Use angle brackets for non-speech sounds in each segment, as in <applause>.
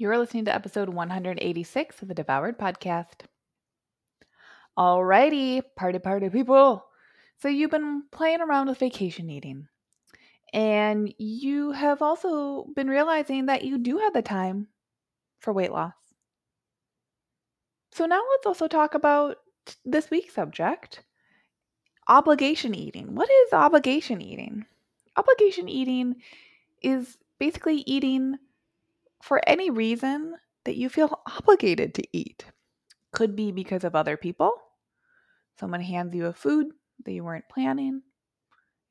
You're listening to episode 186 of the Devoured Podcast. Alrighty, party party people. So you've been playing around with vacation eating. And you have also been realizing that you do have the time for weight loss. So now let's also talk about this week's subject obligation eating. What is obligation eating? Obligation eating is basically eating for any reason that you feel obligated to eat. Could be because of other people. Someone hands you a food that you weren't planning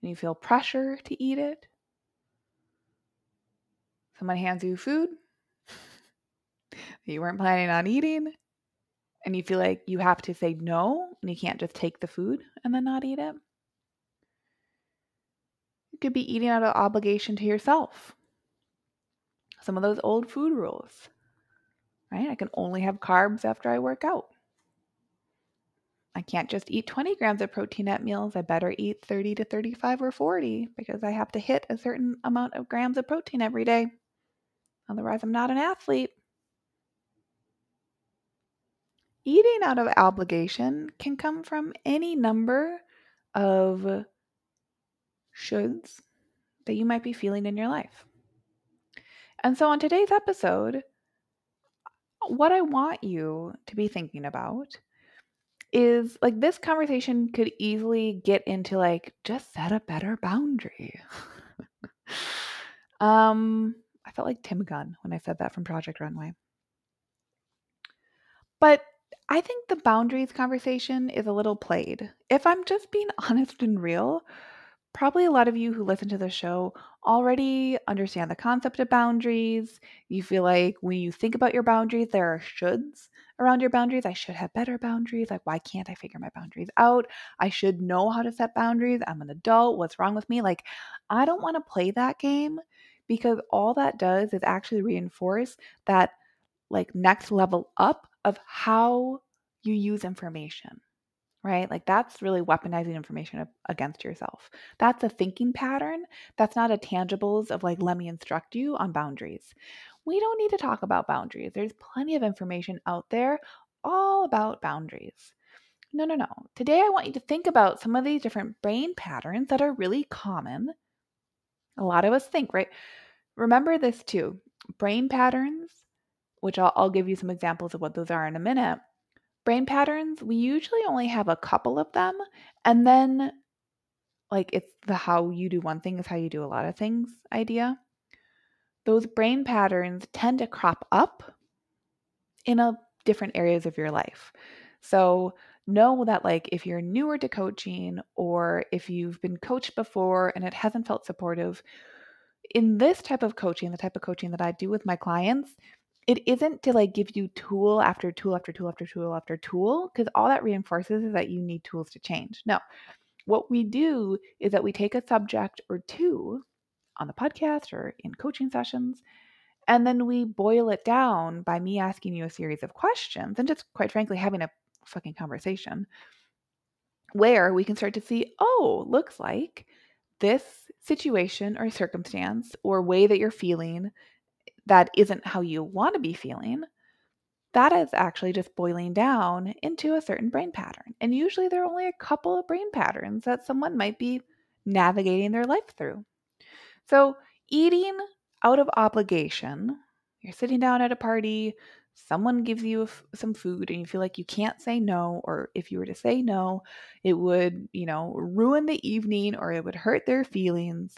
and you feel pressure to eat it. Someone hands you food that you weren't planning on eating and you feel like you have to say no and you can't just take the food and then not eat it. You could be eating out of obligation to yourself some of those old food rules, right? I can only have carbs after I work out. I can't just eat 20 grams of protein at meals. I better eat 30 to 35 or 40 because I have to hit a certain amount of grams of protein every day. Otherwise, I'm not an athlete. Eating out of obligation can come from any number of shoulds that you might be feeling in your life. And so, on today's episode, what I want you to be thinking about is like this conversation could easily get into like just set a better boundary. <laughs> um, I felt like Tim Gunn when I said that from Project Runway. But I think the boundaries conversation is a little played. If I'm just being <laughs> honest and real, probably a lot of you who listen to the show already understand the concept of boundaries. You feel like when you think about your boundaries, there are shoulds around your boundaries. I should have better boundaries. Like, why can't I figure my boundaries out? I should know how to set boundaries. I'm an adult. What's wrong with me? Like, I don't want to play that game because all that does is actually reinforce that, like, next level up of how you use information right? Like that's really weaponizing information against yourself. That's a thinking pattern. That's not a tangibles of like, let me instruct you on boundaries. We don't need to talk about boundaries. There's plenty of information out there all about boundaries. No, no, no. Today I want you to think about some of these different brain patterns that are really common. A lot of us think, right? Remember this too brain patterns, which I'll, I'll give you some examples of what those are in a minute brain patterns, we usually only have a couple of them. And then, like, it's the how you do one thing is how you do a lot of things idea. Those brain patterns tend to crop up in a different areas of your life. So, know that like if you're newer to coaching or if you've been coached before and it hasn't felt supportive in this type of coaching the type of coaching that I do with my clients it isn't to like give you tool after tool after tool after tool after tool because all that reinforces is that you need tools to change. No, what we do is that we take a subject or two on the podcast or in coaching sessions and then we boil it down by me asking you a series of questions and just quite frankly having a fucking conversation where we can start to see, oh, looks like this situation or circumstance or way that you're feeling that isn't how you want to be feeling, that is actually just boiling down into a certain brain pattern. And usually there are only a couple of brain patterns that someone might be navigating their life through. So, eating out of obligation, you're sitting down at a party, someone gives you some food and you feel like you can't say no or if you were to say no it would you know ruin the evening or it would hurt their feelings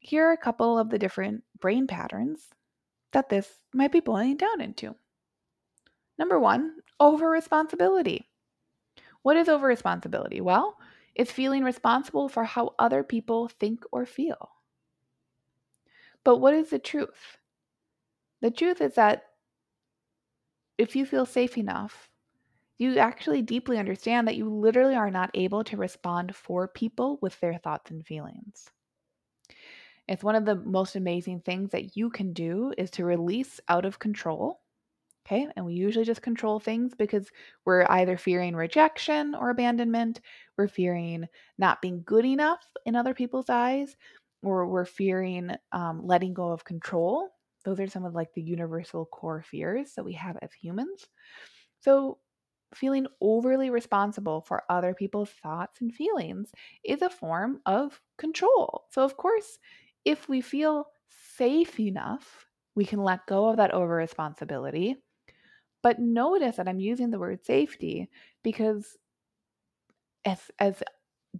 here are a couple of the different brain patterns that this might be boiling down into. Number one, over responsibility. What is over responsibility? Well, it's feeling responsible for how other people think or feel. But what is the truth? The truth is that if you feel safe enough, you actually deeply understand that you literally are not able to respond for people with their thoughts and feelings. It's one of the most amazing things that you can do is to release out of control. Okay. And we usually just control things because we're either fearing rejection or abandonment, we're fearing not being good enough in other people's eyes, or we're fearing um, letting go of control Those are some of like the universal core fears that we have as humans. So, feeling overly responsible for other people's thoughts and feelings is a form of control. So, of course, if we feel safe enough, we can let go of that over responsibility. But notice that I'm using the word safety because as as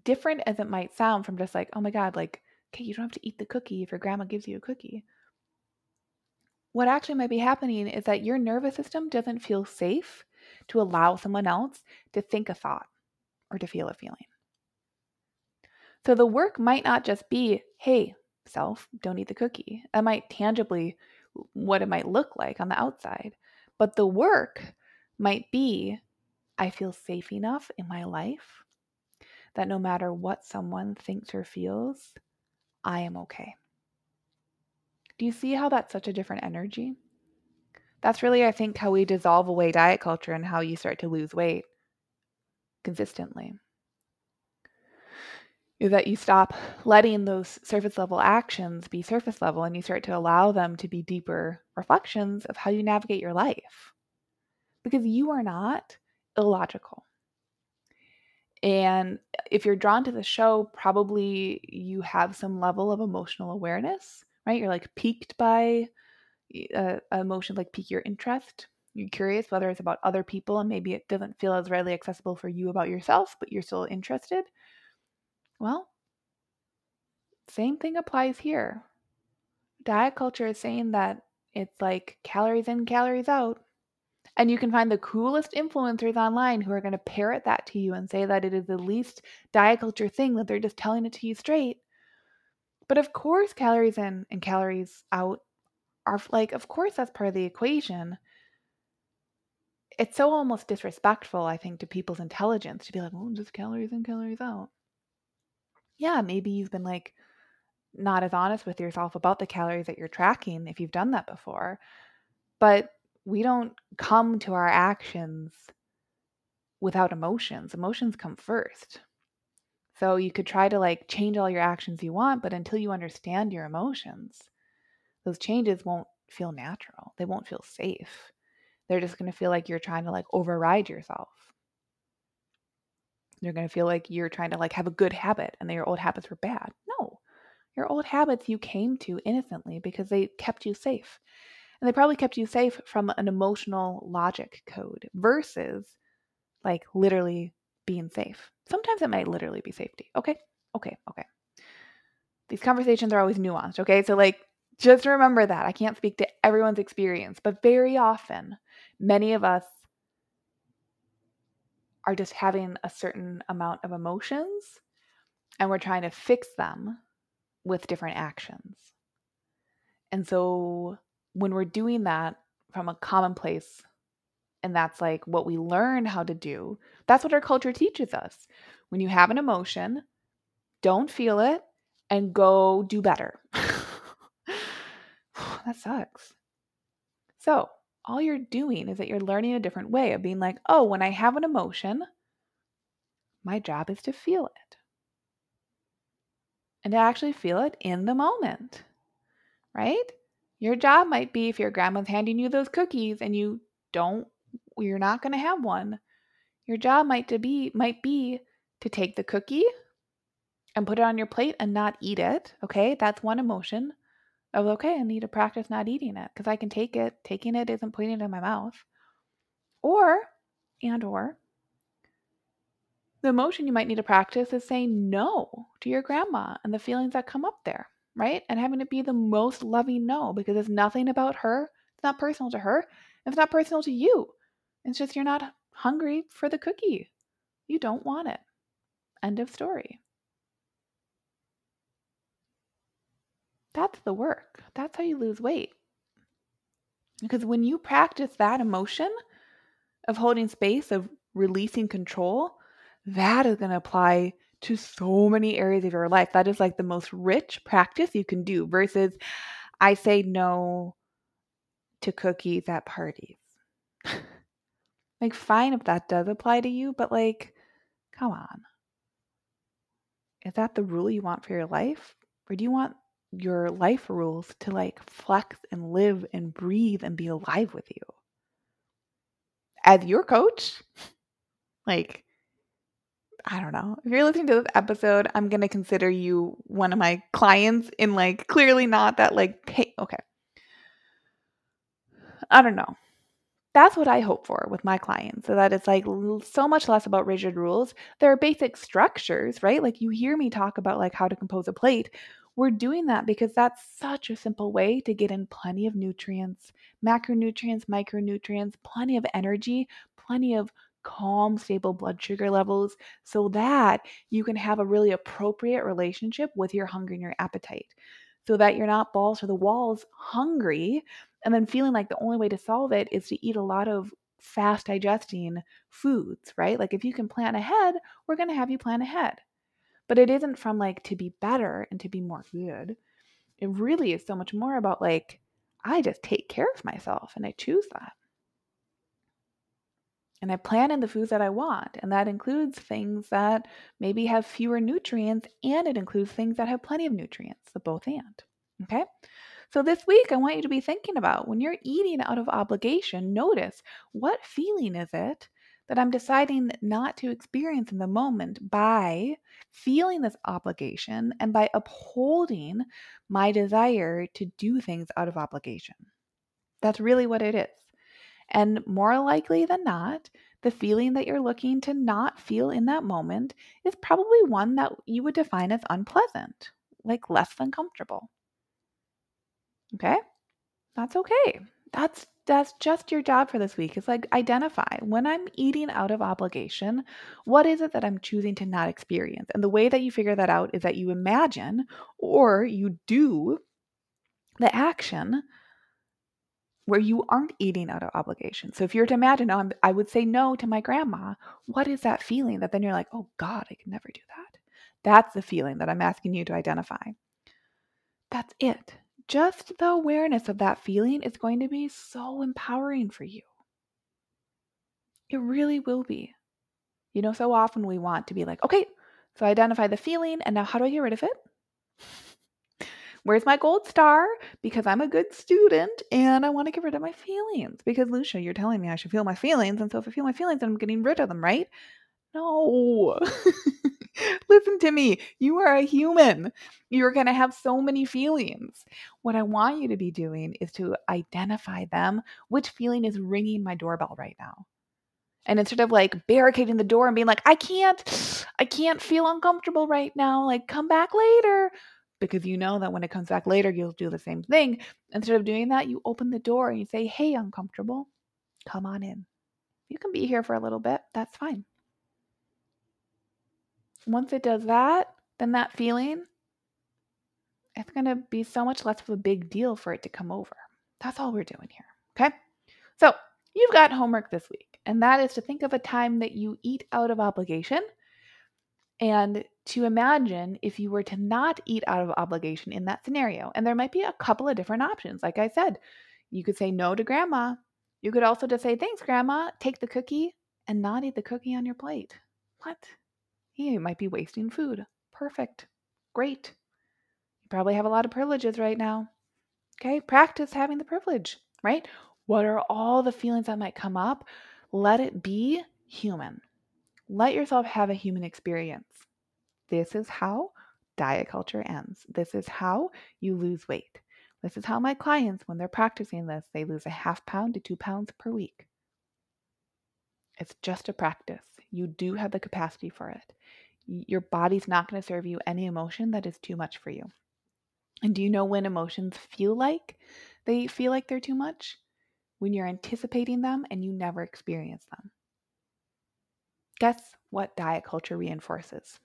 different as it might sound from just like, oh my god, like, okay, you don't have to eat the cookie if your grandma gives you a cookie. What actually might be happening is that your nervous system doesn't feel safe to allow someone else to think a thought or to feel a feeling. So the work might not just be, hey, self, don't eat the cookie. That might tangibly what it might look like on the outside. But the work might be, I feel safe enough in my life that no matter what someone thinks or feels, I am okay. Do you see how that's such a different energy? That's really, I think, how we dissolve away diet culture and how you start to lose weight consistently. Is that you stop letting those surface level actions be surface level and you start to allow them to be deeper reflections of how you navigate your life. Because you are not illogical. And if you're drawn to the show, probably you have some level of emotional awareness, right? You're like piqued by uh, emotion, like pique your interest. You're curious whether it's about other people and maybe it doesn't feel as readily accessible for you about yourself, but you're still interested. Well, same thing applies here. Diet culture is saying that it's like calories in, calories out. And you can find the coolest influencers online who are going to parrot that to you and say that it is the least diet culture thing, that they're just telling it to you straight. But of course, calories in and calories out are like, of course, that's part of the equation. It's so almost disrespectful, I think, to people's intelligence to be like, well, just calories in, calories out. Yeah, maybe you've been like not as honest with yourself about the calories that you're tracking if you've done that before. But we don't come to our actions without emotions. Emotions come first. So you could try to like change all your actions you want, but until you understand your emotions, those changes won't feel natural. They won't feel safe. They're just going to feel like you're trying to like override yourself. You're going to feel like you're trying to like have a good habit and that your old habits were bad. No. Your old habits you came to innocently because they kept you safe. And they probably kept you safe from an emotional logic code versus like literally being safe. Sometimes it might literally be safety. Okay. Okay. Okay. These conversations are always nuanced. Okay. So, like, just remember that. I can't speak to everyone's experience, but very often, many of us are just having a certain amount of emotions and we're trying to fix them with different actions. And so when we're doing that from a commonplace and that's like what we learn how to do, that's what our culture teaches us. When you have an emotion, don't feel it and go do better. <laughs> that sucks. So, all you're doing is that you're learning a different way of being like, oh, when I have an emotion, my job is to feel it. And to actually feel it in the moment, right? Your job might be if your grandma's handing you those cookies and you don't you're not going to have one. Your job might to be might be to take the cookie and put it on your plate and not eat it, okay? That's one emotion of okay, I need to practice not eating it because I can take it. Taking it isn't putting it in my mouth. Or and or the emotion you might need to practice is saying no to your grandma and the feelings that come up there right? And having it be the most loving no because it's nothing about her. It's not personal to her. It's not personal to you. It's just you're not hungry for the cookie. You don't want it. End of story. That's the work. That's how you lose weight. Because when you practice that emotion of holding space, of releasing control, that is going to apply to so many areas of your life. That is like the most rich practice you can do versus I say no to cookies at parties. <laughs> like, fine if that does apply to you, but like, come on. Is that the rule you want for your life? Or do you want your life rules to like flex and live and breathe and be alive with you. As your coach, <laughs> like, I don't know. If you're listening to this episode, I'm going to consider you one of my clients in like clearly not that like pay. Okay. I don't know that's what I hope for with my clients. So that it's like so much less about rigid rules. There are basic structures, right? Like you hear me talk about like how to compose a plate. We're doing that because that's such a simple way to get in plenty of nutrients, macronutrients, micronutrients, plenty of energy, plenty of calm, stable blood sugar levels so that you can have a really appropriate relationship with your hunger and your appetite so that you're not balls to the walls hungry and then feeling like the only way to solve it is to eat a lot of fast digesting foods, right? Like if you can plan ahead, we're going to have you plan ahead. But it isn't from like to be better and to be more good. It really is so much more about like, I just take care of myself and I choose that. And I plan in the foods that I want. And that includes things that maybe have fewer nutrients and it includes things that have plenty of nutrients, the both and. Okay. So this week, I want you to be thinking about when you're eating out of obligation, notice what feeling is it that I'm deciding not to experience in the moment by feeling this obligation and by upholding my desire to do things out of obligation. That's really what it is. And more likely than not, the feeling that you're looking to not feel in that moment is probably one that you would define as unpleasant, like less than comfortable. Okay? That's okay. That's that's just your job for this week. Is like identify when I'm eating out of obligation, what is it that I'm choosing to not experience? And the way that you figure that out is that you imagine or you do the action where you aren't eating out of obligation. So if you're to imagine, oh, I would say no to my grandma, what is that feeling that then you're like, oh God, I can never do that? That's the feeling that I'm asking you to identify. That's it just the awareness of that feeling is going to be so empowering for you. It really will be. You know, so often we want to be like, okay, so I identify the feeling, and now how do I get rid of it? <laughs> Where's my gold star? Because I'm a good student and I want to get rid of my feelings. Because Lucia, you're telling me I should feel my feelings. And so if I feel my feelings, then I'm getting rid of them, right? No. <laughs> <laughs> Listen to me. You are a human. You're going to have so many feelings. What I want you to be doing is to identify them. Which feeling is ringing my doorbell right now? And instead of like barricading the door and being like, I can't, I can't feel uncomfortable right now, like come back later, because you know that when it comes back later, you'll do the same thing. Instead of doing that, you open the door and you say, Hey, uncomfortable, come on in. You can be here for a little bit. That's fine once it does that, then that feeling, it's going to be so much less of a big deal for it to come over. That's all we're doing here. Okay. So you've got homework this week, and that is to think of a time that you eat out of obligation and to imagine if you were to not eat out of obligation in that scenario. And there might be a couple of different options. Like I said, you could say no to grandma. You could also just say, thanks, grandma, take the cookie and not eat the cookie on your plate. What? You might be wasting food. Perfect. Great. You probably have a lot of privileges right now. Okay, practice having the privilege, right? What are all the feelings that might come up? Let it be human. Let yourself have a human experience. This is how diet culture ends. This is how you lose weight. This is how my clients, when they're practicing this, they lose a half pound to two pounds per week. It's just a practice. You do have the capacity for it. Your body's not going to serve you any emotion that is too much for you. And do you know when emotions feel like they feel like they're too much? When you're anticipating them and you never experience them. Guess what diet culture reinforces?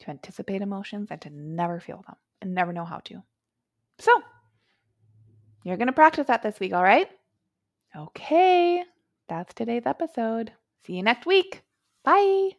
To anticipate emotions and to never feel them and never know how to. So, you're going to practice that this week, all right? Okay, that's today's episode. See you next week. Bye.